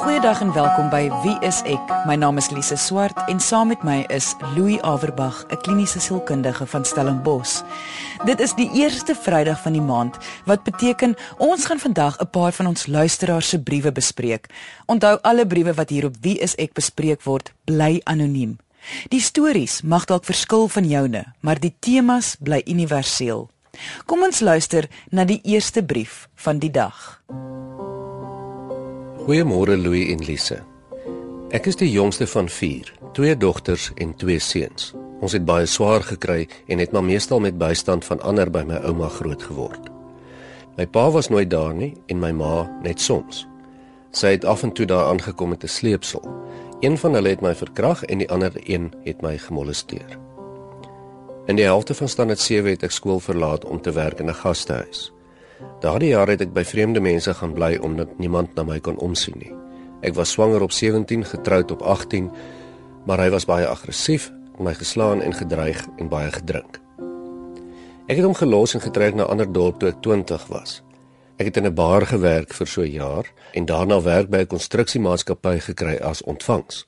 Goeiedag en welkom by Wie is ek? My naam is Lise Swart en saam met my is Louis Averbag, 'n kliniese sielkundige van Stellenbosch. Dit is die eerste Vrydag van die maand, wat beteken ons gaan vandag 'n paar van ons luisteraars se briewe bespreek. Onthou alle briewe wat hier op Wie is ek bespreek word, bly anoniem. Die stories mag dalk verskil van joune, maar die temas bly universeel. Kom ons luister na die eerste brief van die dag. Goeiemôre Louis en Lise. Ek is die jongste van 4, twee dogters en twee seuns. Ons het baie swaar gekry en het maar meestal met bystand van ander by my ouma groot geword. My pa was nooit daar nie en my ma net soms. Sy het af en toe daar aangekom met 'n sleepsel. Een van hulle het my verkrag en die ander een het my gemolesteer. In die helfte van standaard 7 het ek skool verlaat om te werk in 'n gastehuis. Daardie jaar het ek by vreemde mense gaan bly omdat niemand na my kon omsien nie. Ek was swanger op 17, getroud op 18, maar hy was baie aggressief, my geslaan en gedreig en baie gedrink. Ek het hom gelos en getrek na 'n ander dorp toe ek 20 was. Ek het in 'n bar gewerk vir so 'n jaar en daarna werk by 'n konstruksiemaatskappy gekry as ontvangs.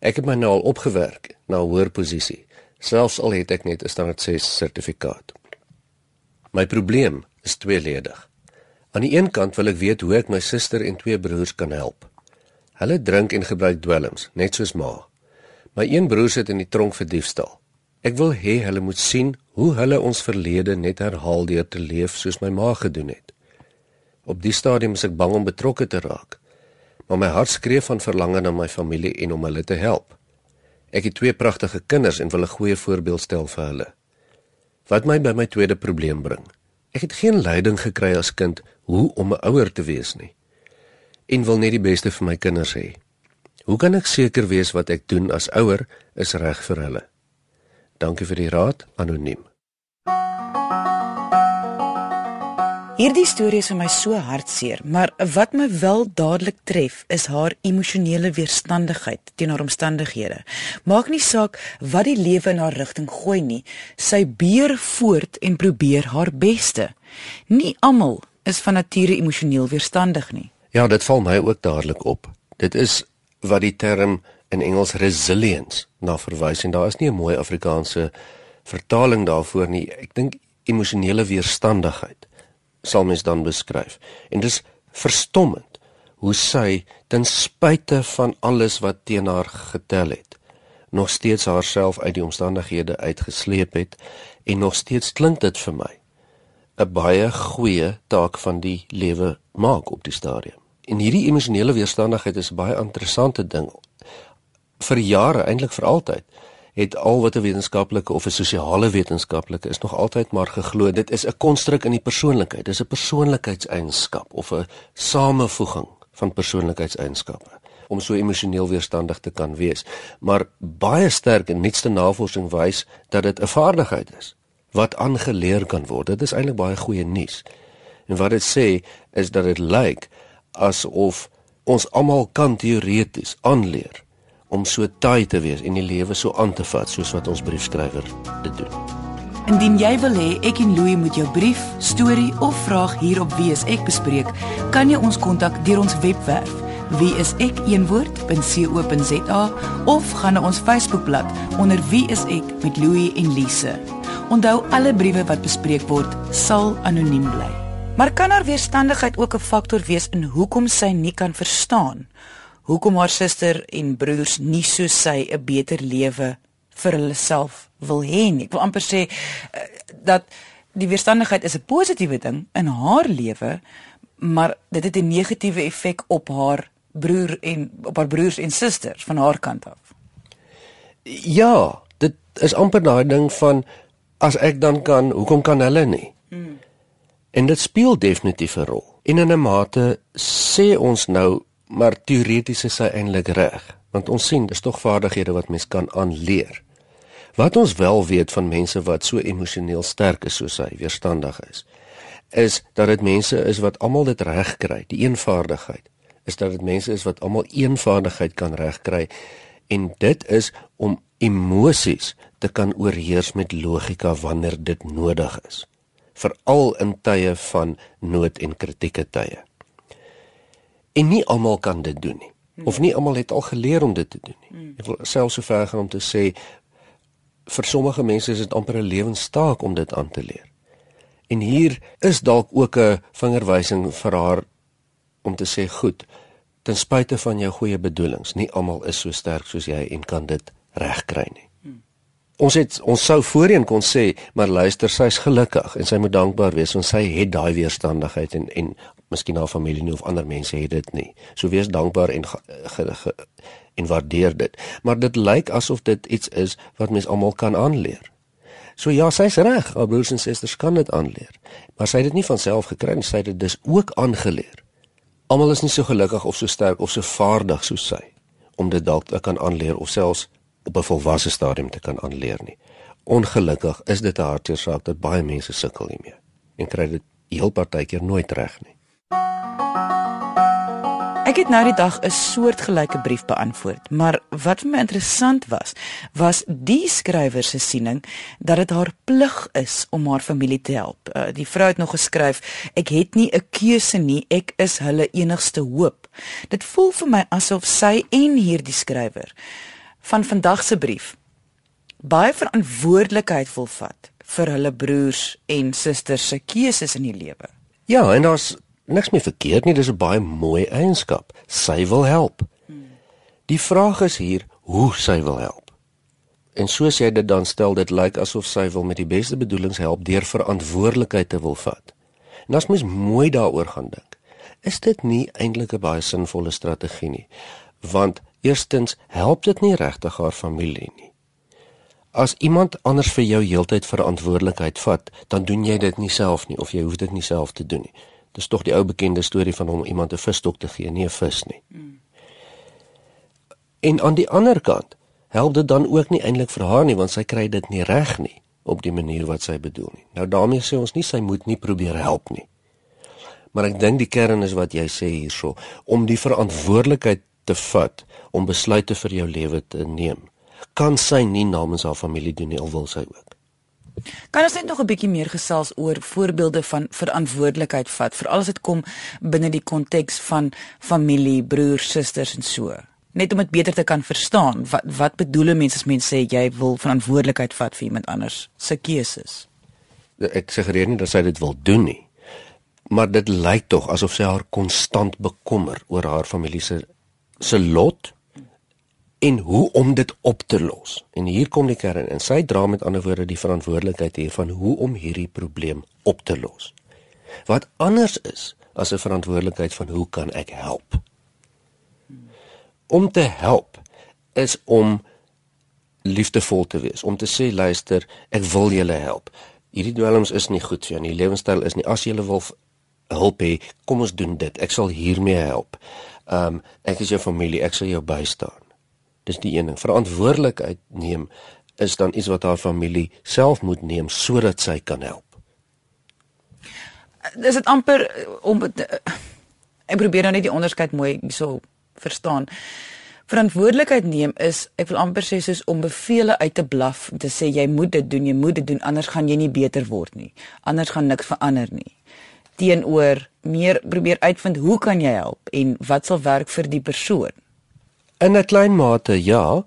Ek het my nou al opgewerk na 'n hoër posisie, selfs al het ek net 'n standaard 6 sertifikaat. My probleem is tweeledig. Aan die een kant wil ek weet hoe ek my suster en twee broers kan help. Hulle drink en gebruik dwelms, net soos ma. My een broer sit in die tronk vir diefstal. Ek wil hê hulle moet sien hoe hulle ons verlede net herhaal deur te leef soos my ma gedoen het. Op die stadium is ek bang om betrokke te raak. Maar my hart skree van verlange na my familie en om hulle te help. Ek het twee pragtige kinders en wil 'n goeie voorbeeld stel vir hulle. Wat my by my tweede probleem bring. Ek het geen leiding gekry as kind hoe om 'n ouer te wees nie en wil net die beste vir my kinders hê. Hoe kan ek seker wees wat ek doen as ouer is reg vir hulle? Dankie vir die raad, anoniem. Hierdie storie is vir my so hartseer, maar wat my wel dadelik tref is haar emosionele weerstandigheid teenoor omstandighede. Maak nie saak wat die lewe in haar rigting gooi nie, sy beer voort en probeer haar beste. Nie almal is van nature emosioneel weerstandig nie. Ja, dit val my ook dadelik op. Dit is wat die term in Engels resilience na verwys en daar is nie 'n mooi Afrikaanse vertaling daarvoor nie. Ek dink emosionele weerstandigheid sal mens dan beskryf. En dis verstommend hoe sy ten spyte van alles wat teen haar getel het, nog steeds haarself uit die omstandighede uitgesleep het en nog steeds klink dit vir my 'n baie goeie taak van die lewe maak op die stadium. En hierdie emosionele weerstandigheid is 'n baie interessante ding vir jare, eintlik vir altyd het al wat 'n wetenskaplike of 'n sosiale wetenskaplike is nog altyd maar geglo. Dit is 'n konstruk in die persoonlikheid. Dis 'n persoonlikheidseienskap of 'n samevoeging van persoonlikheidseienskappe om so emosioneel weerstandig te kan wees. Maar baie sterk en nuutste navorsing wys dat dit 'n vaardigheid is wat aangeleer kan word. Dit is eintlik baie goeie nuus. En wat dit sê is dat dit lyk asof ons almal kan teoreties aanleer om so taai te wees en die lewe so aan te vat soos wat ons briefskrywer dit doen. Indien jy wil hê ek en Louie moet jou brief, storie of vraag hier op Wie is ek bespreek, kan jy ons kontak deur ons webwerf wie is ek een woord.co.za of gaan na ons Facebookblad onder wie is ek met Louie en Lise. Onthou alle briewe wat bespreek word sal anoniem bly. Maar kan haar weerstandigheid ook 'n faktor wees in hoekom sy nie kan verstaan hoekom haar suster en broers nie so sy 'n beter lewe vir hulle self wil hê nie. Ek wil amper sê uh, dat die weerstandigheid is 'n positiewe ding in haar lewe, maar dit het 'n negatiewe effek op haar broer en op haar broers en susters van haar kant af. Ja, dit is amper daai ding van as ek dan kan, hoekom kan hulle nie? Hmm. En dit speel definitief 'n rol. En in 'n mate sê ons nou maar teoreties is hy eintlik reg, want ons sien dis tog vaardighede wat mens kan aanleer. Wat ons wel weet van mense wat so emosioneel sterk is soos hy, weerstandig is, is dat dit mense is wat almal dit reg kry, die eenvaardigheid. Is dat dit mense is wat almal eenvaardigheid kan regkry en dit is om emosies te kan oorheers met logika wanneer dit nodig is veral in tye van nood en kritieke tye. En nie almal kan dit doen nie. Of nie almal het al geleer om dit te doen nie. Ek wil selfs so ver gaan om te sê vir sommige mense is dit amper 'n lewenstaak om dit aan te leer. En hier is dalk ook 'n vingerwysing vir haar om te sê goed, ten spyte van jou goeie bedoelings, nie almal is so sterk soos jy en kan dit regkry nie. Hmm. Ons het ons sou voorheen kon sê, maar luister, sy's gelukkig en sy moet dankbaar wees want sy het daai weerstandigheid en en miskien haar familie nie of ander mense het dit nie. So wees dankbaar en ge, ge, ge, en waardeer dit. Maar dit lyk asof dit iets is wat mens almal kan aanleer. So ja, sy's reg, haar broers en susters kan dit aanleer. Maar sy het dit nie van self gekry nie, sy het dit dus ook aangeleer. Almal is nie so gelukkig of so sterk of so vaardig soos sy om dit dalk te kan aanleer of selfs op 'n volwasse stadium te kan aanleer nie. Ongelukkig is dit 'n hartseer saak dat baie mense sukkel hiermee en kry dit heel partykeer nooit reg nie. Ek het nou die dag 'n soortgelyke brief beantwoord, maar wat vir my interessant was, was die skrywer se siening dat dit haar plig is om haar familie te help. Uh, die vrou het nog geskryf: "Ek het nie 'n keuse nie, ek is hulle enigste hoop." Dit voel vir my asof sy en hierdie skrywer van vandag se brief baie verantwoordelikheid wil vat vir hulle broers en susters se keuses in die lewe. Ja, en daar's niks meer verkeerd nie, dis 'n baie mooi eienskap. Sy wil help. Die vraag is hier hoe sy wil help. En soos jy dit dan stel, dit lyk asof sy wil met die beste bedoelings help deur verantwoordelikheid te wil vat. En as mens mooi daaroor gaan dink, is dit nie eintlik 'n baie sinvolle strategie nie. Want eerstens help dit nie regtig haar familie nie. As iemand anders vir jou heeltyd verantwoordelikheid vat, dan doen jy dit nie self nie of jy hoef dit nie self te doen nie. Dis tog die ou bekende storie van hom iemand 'n visstok te gee, nie 'n vis nie. Mm. En aan die ander kant help dit dan ook nie eintlik vir haar nie want sy kry dit nie reg nie op die manier wat sy bedoel nie. Nou daarmee sê ons nie sy moet nie probeer help nie. Maar ek dink die kern is wat jy sê hierso om die verantwoordelikheid te vat om besluite vir jou lewe te neem. Kan sy nie namens haar familie doen nie al wil sy ook. Kan ons net nog 'n bietjie meer gesels oor voorbeelde van verantwoordelikheid vat vir alles wat kom binne die konteks van familie, broers, susters en so. Net om dit beter te kan verstaan, wat wat bedoel mense as mense sê jy wil verantwoordelikheid vat vir iemand anders se keuses? Ek sê gereed nie dat sy dit wil doen nie. Maar dit lyk tog asof sy haar konstant bekommer oor haar familie se se lot en hoe om dit op te los. En hier kom die kern en sy dra met ander woorde die verantwoordelikheid hiervan hoe om hierdie probleem op te los. Wat anders is as 'n verantwoordelikheid van hoe kan ek help? Om te help is om liefdevol te wees, om te sê luister, ek wil julle help. Hierdie dwelms is nie goed vir jou nie, lewenstyl is nie. As jy wil help hê, kom ons doen dit. Ek sal hiermee help. Ehm um, ek is jou familie, ek sal jou bystaan. Dis die een ding. Verantwoordelikheid neem is dan iets wat haar familie self moet neem sodat sy kan help. Dis dit amper om ek probeer nou net die onderskeid mooi so verstaan. Verantwoordelikheid neem is ek wil amper sê soos om bevele uit te blaf om te sê jy moet dit doen, jy moet dit doen anders gaan jy nie beter word nie. Anders gaan niks verander nie. Teenoor meer probeer uitvind hoe kan jy help en wat sal werk vir die persoon? In 'n klein mate ja,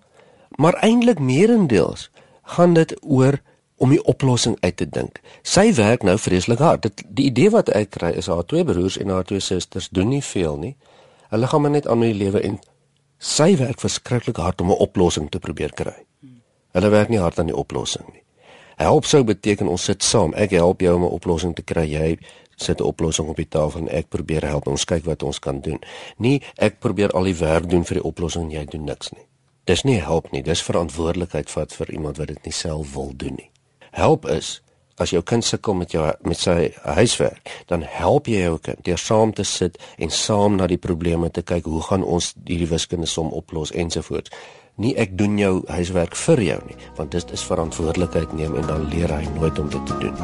maar eintlik meerendeels gaan dit oor om die oplossing uit te dink. Sy werk nou vreeslik hard. Dit die idee wat ek kry is haar twee broers en haar twee susters doen nie veel nie. Hulle gaan maar net aan met die lewe en sy werk verskriklik hard om 'n oplossing te probeer kry. Hulle werk nie hard aan die oplossing nie. Help sou beteken ons sit saam. Ek help jou om 'n oplossing te kry. Jy sit 'n oplossing op die tafel en ek probeer help ons kyk wat ons kan doen. Nie ek probeer al die werk doen vir die oplossing en jy doen niks nie. Dis nie help nie, dis verantwoordelikheid vat vir iemand wat dit nie self wil doen nie. Help is as jou kind sukkel met jou met sy huiswerk, dan help jy jou kind deur saam te sit en saam na die probleme te kyk, hoe gaan ons hierdie wiskunde som oplos ensovoorts nie ek doen jou huiswerk vir jou nie, want dit is verantwoordelikheid neem en dan leer hy nooit om dit te doen.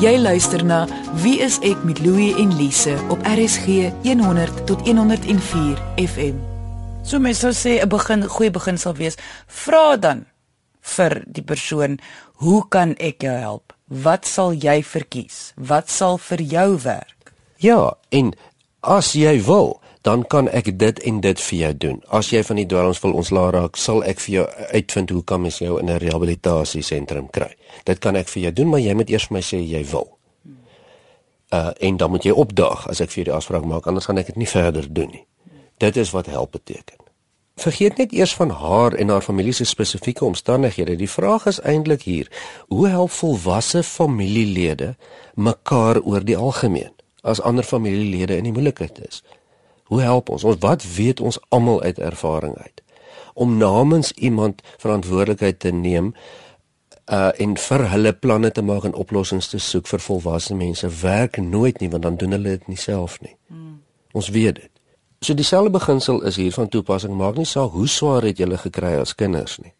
Jy luister na Wie is ek met Louie en Lise op RSG 100 tot 104 FM. So mens sou sê 'n begin goeie begin sal wees, vra dan vir die persoon, "Hoe kan ek jou help? Wat sal jy verkies? Wat sal vir jou werk?" Ja, en as jy wil, dan kan ek dit en dit vir jou doen. As jy van die dwelms wil ontslaa raak, sal ek vir jou uitvind hoe kan mens jou in 'n rehabilitasiesentrum kry. Dit kan ek vir jou doen, maar jy moet eers vir my sê jy wil. Uh en dan moet jy opdaag as ek vir die afspraak maak, anders gaan ek dit nie verder doen nie. Dit is wat help beteken. Vergeet net eers van haar en haar familie se spesifieke omstandighede. Die vraag is eintlik hier: hoe help volwasse familielede mekaar oor die algemeen as ander familielede in die moeilikheid is? Hoe help ons? Ons wat weet ons almal uit ervaring uit om namens iemand verantwoordelikheid te neem uh en vir hulle planne te maak en oplossings te soek vir volwasse mense werk nooit nie want dan doen hulle dit nie self nie. Hmm. Ons weet dit. So dieselfde beginsel is hier van toepassing maak nie saak hoe swaar het jy gekry as kinders nie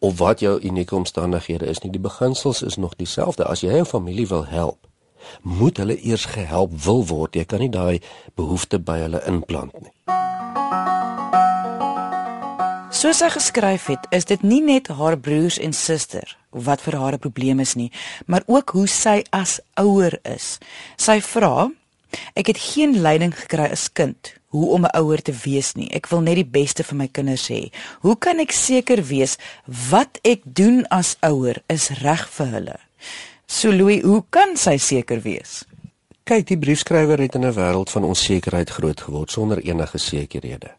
of wat jou unieke omstandighede is nie. Die beginsels is nog dieselfde. As jy jou familie wil help, moet hulle eers gehelp wil word. Jy kan nie daai behoefte by hulle inplant nie. Soos sy geskryf het, is dit nie net haar broers en suster wat vir haar 'n probleem is nie, maar ook hoe sy as ouer is. Sy vra: "Ek het geen leiding gekry as kind hoe om 'n ouer te wees nie. Ek wil net die beste vir my kinders hê. Hoe kan ek seker wees wat ek doen as ouer is reg vir hulle?" So Louis, hoe kan sy seker wees? Kyk, die briefskrywer het in 'n wêreld van onsekerheid groot geword sonder enige sekerhede.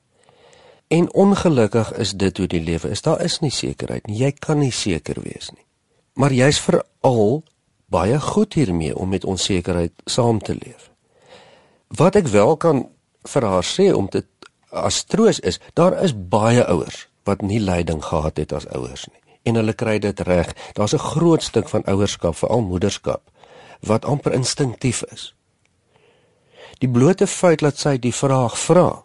En ongelukkig is dit hoe die lewe is. Daar is nie sekerheid nie. Jy kan nie seker wees nie. Maar jy's veral baie goed hiermee om met onsekerheid saam te leef. Wat ek wel kan vir haar sê om dit as troos is, daar is baie ouers wat nie leiding gehad het as ouers nie en hulle kry dit reg. Daar's 'n groot stuk van ouerskap, veral moederskap, wat amper instinktief is. Die blote feit dat sy die vraag vra,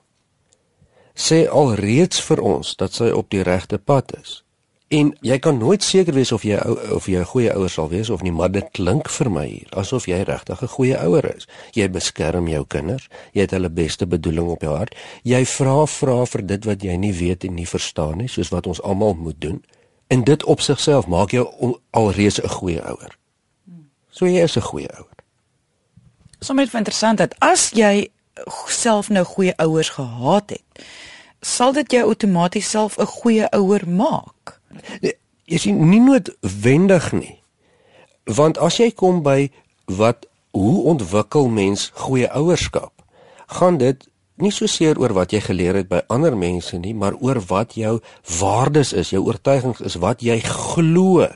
sê alreeds vir ons dat sy op die regte pad is. En jy kan nooit seker wees of jy of jy 'n goeie ouer sal wees of nie, maar dit klink vir my hier asof jy regtig 'n goeie ouer is. Jy beskerm jou kinders, jy het hulle beste bedoeling op jou hart. Jy vra vra vir dit wat jy nie weet en nie verstaan nie, soos wat ons almal moet doen. En dit op sigself maak jou alreeds 'n goeie ouer. So jy is 'n goeie ouer. Sommige interessant dat as jy self nou goeie ouers gehad het, sal dit jou outomaties self 'n goeie ouer maak. Nee, jy sien nie noodwendig nie. Want as jy kom by wat hoe ontwikkel mens goeie ouerskap, gaan dit nie so seer oor wat jy geleer het by ander mense nie, maar oor wat jou waardes is, jou oortuigings is, wat jy glo.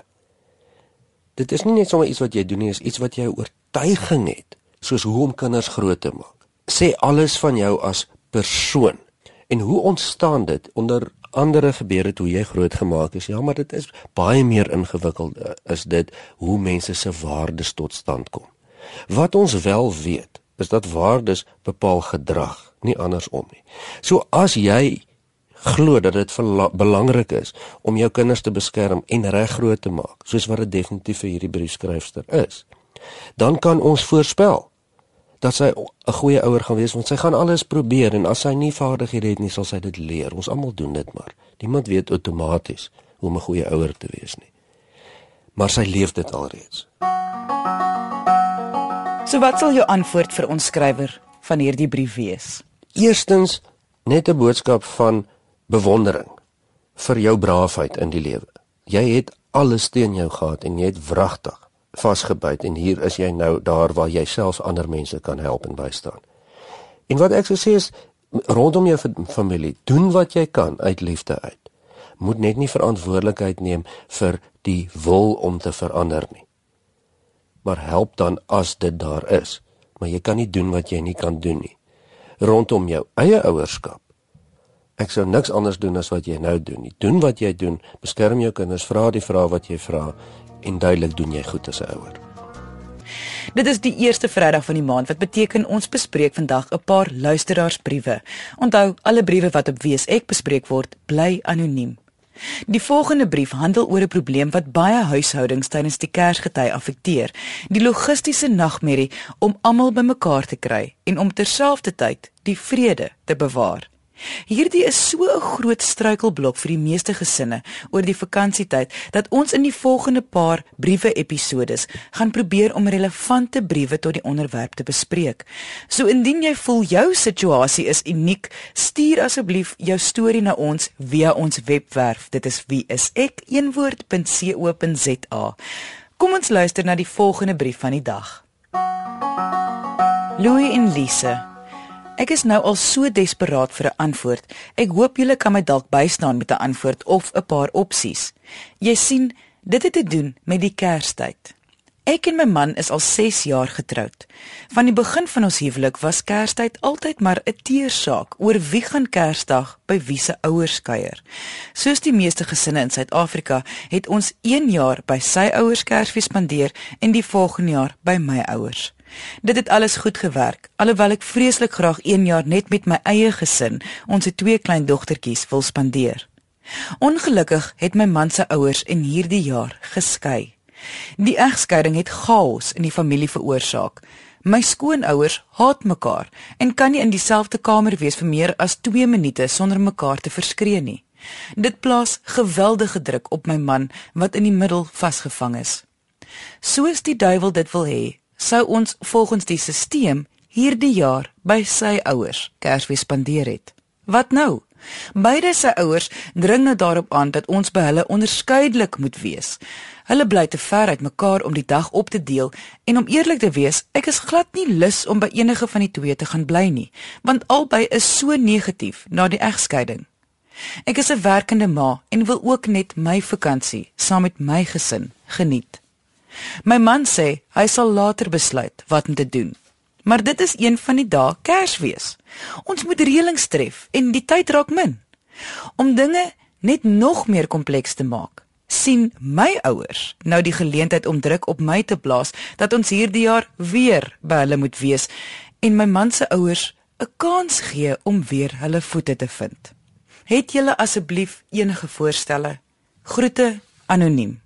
Dit is nie net sommer iets wat jy doen nie, is iets wat jy oortuiging het, soos hoe om kinders groot te maak. Sê alles van jou as persoon. En hoe ontstaan dit onder andere gebeure toe jy groot gemaak is? Ja, maar dit is baie meer ingewikkeld eh, is dit hoe mense se waardes tot stand kom. Wat ons wel weet, is dat waardes bepaal gedrag nie andersom nie. So as jy glo dat dit belangrik is om jou kinders te beskerm en reg groot te maak, soos wat dit definitief vir hierdie briefskryfster is, dan kan ons voorspel dat sy 'n goeie ouer gaan wees want sy gaan alles probeer en as sy nie vaardighede het nie, sal sy dit leer. Ons almal doen dit maar. Niemand weet outomaties hoe om 'n goeie ouer te wees nie. Maar sy leef dit alreeds. So wat sal jou antwoord vir ons skrywer van hierdie brief wees? Eerstens net 'n boodskap van bewondering vir jou braafheid in die lewe. Jy het alles teen jou gehad en jy het wragtig vasgebyt en hier is jy nou daar waar jy selfs ander mense kan help en bystaan. En wat ek sou sê is rondom jou familie, doen wat jy kan uit liefde uit. Moet net nie verantwoordelikheid neem vir die wil om te verander nie. Maar help dan as dit daar is, maar jy kan nie doen wat jy nie kan doen nie rondom jou eie ouerskap. Ek sou niks anders doen as wat jy nou doen nie. Doen wat jy doen, beskerm jou kinders, vra die vrae wat jy vra en duidelik doen jy goed as 'n ouer. Dit is die eerste Vrydag van die maand wat beteken ons bespreek vandag 'n paar luisteraarsbriewe. Onthou, alle briewe wat op WSEK bespreek word, bly anoniem. Die volgende brief handel oor 'n probleem wat baie huishoudings tydens die Kersgety affekteer: die logistiese nagmerrie om almal bymekaar te kry en om terselfdertyd die vrede te bewaar. Hierdie is so 'n groot struikelblok vir die meeste gesinne oor die vakansietyd dat ons in die volgende paar briewe episodes gaan probeer om relevante briewe tot die onderwerp te bespreek. So indien jy voel jou situasie is uniek, stuur asseblief jou storie na ons via ons webwerf. Dit is wieisek.co.za. Kom ons luister na die volgende brief van die dag. Louis en Lise Ek is nou al so desperaat vir 'n antwoord. Ek hoop julle kan my dalk bystaan met 'n antwoord of 'n paar opsies. Jy sien, dit het te doen met die Kerstyd. Ek en my man is al 6 jaar getroud. Van die begin van ons huwelik was Kerstyd altyd maar 'n teersaak oor wie gaan Kersdag by wie se ouers kuier. Soos die meeste gesinne in Suid-Afrika het ons 1 jaar by sy ouers Kersfees spandeer en die volgende jaar by my ouers. Dit het alles goed gewerk, alhoewel ek vreeslik graag 1 jaar net met my eie gesin, ons twee klein dogtertjies, wil spandeer. Ongelukkig het my man se ouers in hierdie jaar geskei. Die egskeiding het chaos in die familie veroorsaak. My skoonouers haat mekaar en kan nie in dieselfde kamer wees vir meer as 2 minute sonder mekaar te verskree nie. Dit plaas geweldige druk op my man wat in die middel vasgevang is. Soos die duiwel dit wil hê, sou ons volgens die stelsel hierdie jaar by sy ouers Kersfees spandeer het. Wat nou? Beide sy ouers dring nou daarop aan dat ons by hulle onderskeidelik moet wees. Hulle bly te ver uit mekaar om die dag op te deel en om eerlik te wees, ek is glad nie lus om by enige van die twee te gaan bly nie, want albei is so negatief na die egskeiding. Ek is 'n werkende ma en wil ook net my vakansie saam met my gesin geniet. My man sê hy sal later besluit wat om te doen. Maar dit is een van die dae Kersfees. Ons moet reëlings tref en die tyd raak min. Om dinge net nog meer kompleks te maak, sien my ouers nou die geleentheid om druk op my te plaas dat ons hierdie jaar weer by hulle moet wees en my man se ouers 'n kans gee om weer hulle voete te vind. Het julle asseblief enige voorstelle? Groete anoniem.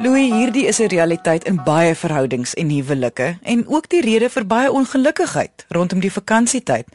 Louis, hierdie is 'n realiteit in baie verhoudings en huwelike en ook die rede vir baie ongelukkigheid rondom die vakansietyd.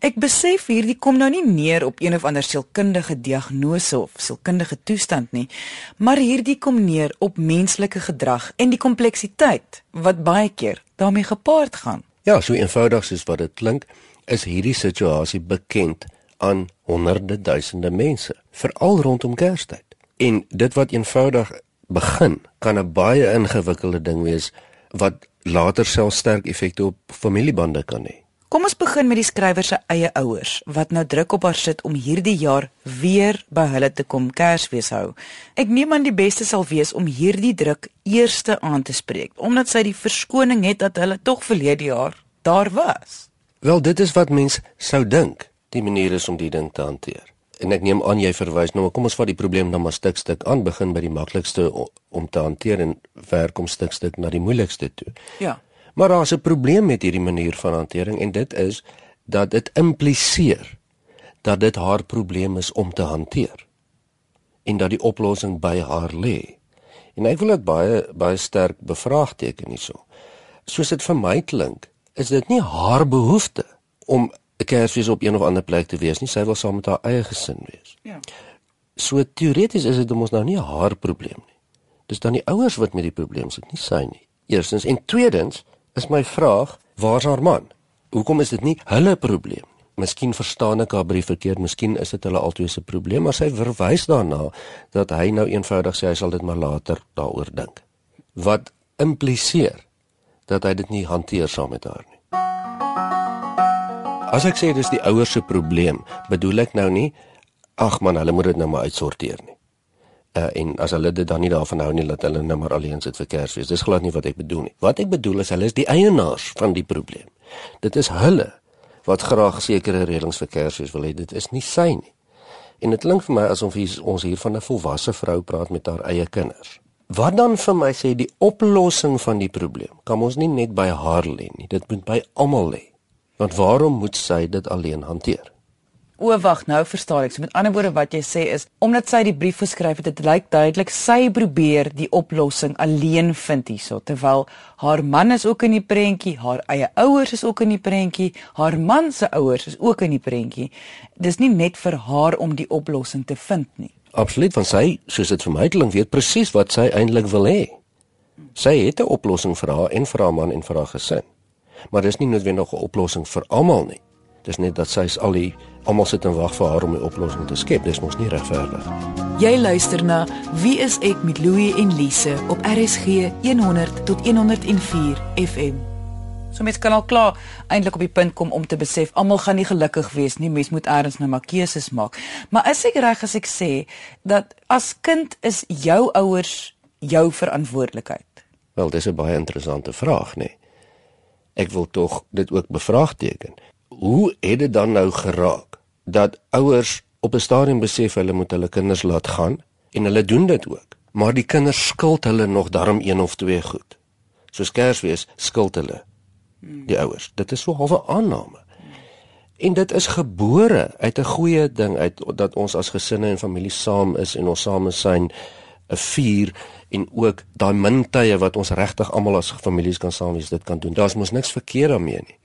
Ek besef hierdie kom nou nie neer op een of ander sielkundige diagnose of sielkundige toestand nie, maar hierdie kom neer op menslike gedrag en die kompleksiteit wat baie keer daarmee gepaard gaan. Ja, so eenvoudig soos wat dit klink, is hierdie situasie bekend aan honderde duisende mense, veral rondom Kerstyd. En dit wat eenvoudig begin kan 'n baie ingewikkelde ding wees wat later self sterk effekte op familiebande kan hê. Kom ons begin met die skrywer se eie ouers wat nou druk op haar sit om hierdie jaar weer by hulle te kom Kersfees hou. Ek neem aan die beste sal wees om hierdie druk eerste aan te spreek omdat sy die verskoning het dat hulle tog verlede jaar daar was. Wel dit is wat mens sou dink die manier is om die ding te hanteer en ek neem aan jy verwys nou kom ons vat die probleem dan maar stuk stuk aan begin by die maklikste om te hanteer en werk om stuk stuk na die moeilikste toe. Ja. Maar daar's 'n probleem met hierdie manier van hantering en dit is dat dit impliseer dat dit haar probleem is om te hanteer en dat die oplossing by haar lê. En ek wil dit baie baie sterk bevraagteken hierso. Soos dit vir my klink, is dit nie haar behoefte om 'n Kersfees op een of ander plek te wees nie. Sy wil saam met haar eie gesin wees. Ja. So teoreties is dit mos nou nie haar probleem nie. Dis dan die ouers wat met die probleem sit, nie sy nie. Eerstens en tweedens is my vraag, waar's haar man? Hoekom is dit nie hulle probleem nie? Miskien verstaan ek haar brief verkeerd, miskien is dit hulle altyd se probleem, maar sy verwys daarna dat hy nou eenvoudig sê hy sal dit maar later daaroor dink. Wat impliseer dat hy dit nie hanteer saam met haar nie. As ek sê dis die ouers se probleem, bedoel ek nou nie ag man, hulle moet dit nou maar uitsorteer nie. Uh en as hulle dit dan nie daarvan hou nie dat hulle nou maar alleen sit vir Kersfees. Dis glad nie wat ek bedoel nie. Wat ek bedoel is hulle is die eienaars van die probleem. Dit is hulle wat graag sekere reëlings vir Kersfees wil hê. Dit is nie sy nie. En dit klink vir my asof ons hier van 'n volwasse vrou praat met haar eie kinders. Wat dan vir my sê die oplossing van die probleem? Kan ons nie net by haar lê nie. Dit moet by almal lê. Want waarom moet sy dit alleen hanteer? O wag, nou verstaan ek. So met ander woorde wat jy sê is omdat sy die brief geskryf het, dit lyk duidelik sy probeer die oplossing alleen vind hierso, terwyl haar man is ook in die prentjie, haar eie ouers is ook in die prentjie, haar man se ouers is ook in die prentjie. Dis nie net vir haar om die oplossing te vind nie. Absoluut, want sy, soos dit vir my klink, weet presies wat sy eintlik wil hê. Sy het 'n oplossing vir haar en vir haar man en vir haar gesin. Maar dis nie noodwendig 'n oplossing vir almal nie. Dis net dat sy al die almal sit en wag vir haar om 'n oplossing te skep. Dis mos nie regverdig. Jy luister na Wie is ek met Louie en Lise op RSG 100 tot 104 FM. So mens kan al klaar eintlik op die punt kom om te besef almal gaan nie gelukkig wees nie. Mens moet eers nou maar keuses maak. Maar is ek reg as ek sê dat as kind is jou ouers jou verantwoordelikheid? Wel, dis 'n baie interessante vraag, nê. Nee. Ek wil tog dit ook bevraagteken. Hoe het dit dan nou geraak dat ouers op 'n stadium besef hulle moet hulle kinders laat gaan en hulle doen dit ook maar die kinders skuld hulle nog darm een of twee goed? Soos Kersfees skuld hulle die ouers. Dit is so halfe aanname. En dit is gebore uit 'n goeie ding uit dat ons as gesinne en familie saam is en ons same syn 'n vier en ook daai min tye wat ons regtig almal as families kan saam wees dit kan doen daar's mos niks verkeerd daarmee nie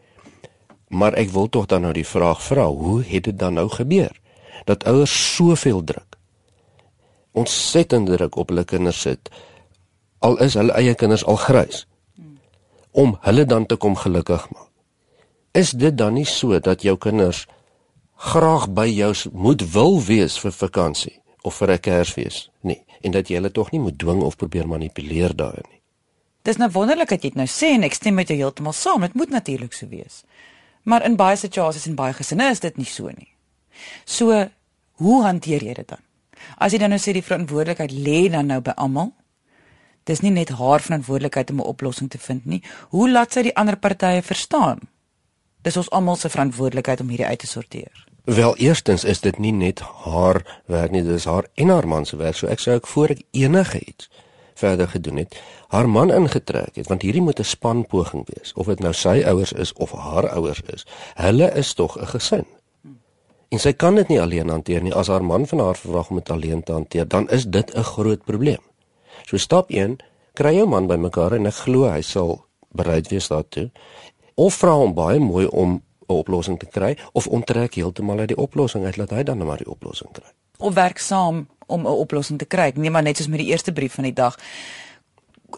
Maar ek wil tog dan nou die vraag vra, hoe het dit dan nou gebeur dat ouers soveel druk ontsettend druk op hulle kinders sit al is hulle eie kinders al grys om hulle dan te kom gelukkig maak. Is dit dan nie so dat jou kinders graag by jou moet wil wees vir vakansie of vir 'n Kersfees? Nee, en dat jy hulle tog nie moet dwing of probeer manipuleer daarin nie. Dis nou wonderlik dat jy dit nou sê en ek stem met jou heeltemal saam. Dit moet natuurlik so wees. Maar in baie situasies en baie gesinne is dit nie so nie. So, hoe hanteer jy dit dan? As jy dan nou sê die verantwoordelikheid lê dan nou by almal, dis nie net haar verantwoordelikheid om 'n oplossing te vind nie. Hoe laat sy die ander partye verstaan? Dis ons almal se verantwoordelikheid om hierdie uit te sorteer. Wel, eerstens is dit nie net haar werk nie, dis haar en haar man se werk. So ek sou ek voor ek enige iets verder gedoen het, haar man ingetrek het want hierdie moet 'n spanpoging wees of dit nou sy ouers is of haar ouers is. Hulle is tog 'n gesin. En sy kan dit nie alleen hanteer nie. As haar man van haar verwag om dit alleen te hanteer, dan is dit 'n groot probleem. So stap 1, kry jou man bymekaar en ek glo hy sal bereid wees daartoe. Of vra hom baie mooi om 'n oplossing te kry of onttrek heeltemal uit die oplossing uit laat hy dan net maar die oplossing kry. Of werk saam om 'n oplossing te kry. Nee, maar net soos met die eerste brief van die dag.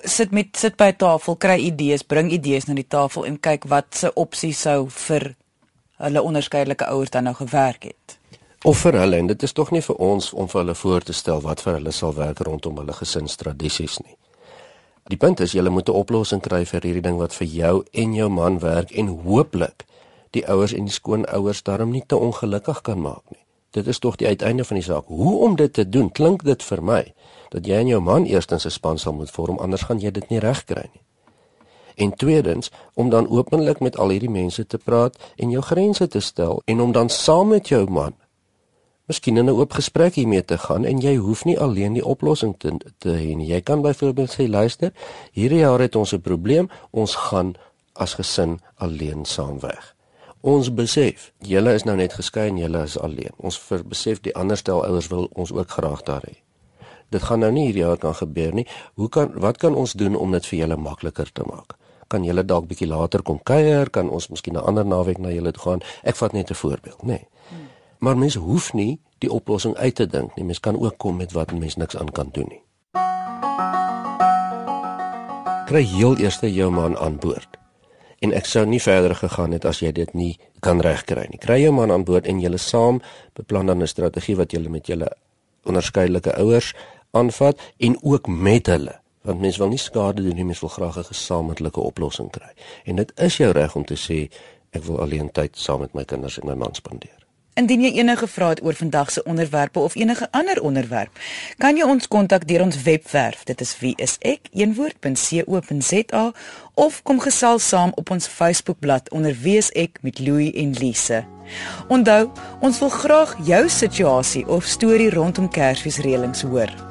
Sit met sit by 'n tafel, kry idees, bring idees na die tafel en kyk wat se opsies sou vir hulle onderskeidelike ouers dan nou gewerk het. Of vir hulle en dit is tog nie vir ons om vir hulle voor te stel wat vir hulle sal werk rondom hulle gesinstradisies nie. Die punt is jy moet 'n oplossing kry vir hierdie ding wat vir jou en jou man werk en hooplik die ouers en die skoonouers daarom nie te ongelukkig kan maak nie. Dit is tog die uiteinde van die saak. Hoe om dit te doen? Klink dit vir my dat jy en jou man eerstens 'n span sal moet vorm, anders gaan jy dit nie regkry nie. En tweedens, om dan openlik met al hierdie mense te praat en jou grense te stel en om dan saam met jou man miskien 'n oop gesprek hiermee te gaan en jy hoef nie alleen die oplossing te te hê nie. Jy kan byvoorbeeld sê luister, hierdie jaar het ons 'n probleem, ons gaan as gesin alleen saam weg. Ons besef, julle is nou net geskei en julle is alleen. Ons besef die ander stel ouers wil ons ook graag daar hê. Dit gaan nou nie hierdie jaar kan gebeur nie. Hoe kan wat kan ons doen om dit vir julle makliker te maak? Kan julle dalk bietjie later kom kuier? Kan ons miskien 'n ander naweek na julle toe gaan? Ek vat net 'n voorbeeld, nê. Nee. Maar mens hoef nie die oplossing uit te dink nie. Mens kan ook kom met wat mens niks aan kan doen nie. Kry heel eers jou man aan boord en ek sou nie verder gegaan het as jy dit nie kan regkry nie. Kry jou man aan boord en julle saam beplan dan 'n strategie wat julle met julle onderskeidelike ouers aanvat en ook met hulle want mens wil nie skade doen nie, mens wil graag 'n gesamentlike oplossing kry. En dit is jou reg om te sê ek wil alleen tyd saam met my kinders en my man spandeer. Indien jy enige vrae het oor vandag se onderwerpe of enige ander onderwerp, kan jy ons kontak deur ons webwerf. Dit is wieisek.co.za of kom gesels saam op ons Facebookblad onder wieisek met Louie en Lise. Onthou, ons wil graag jou situasie of storie rondom Kersfeesreëlings hoor.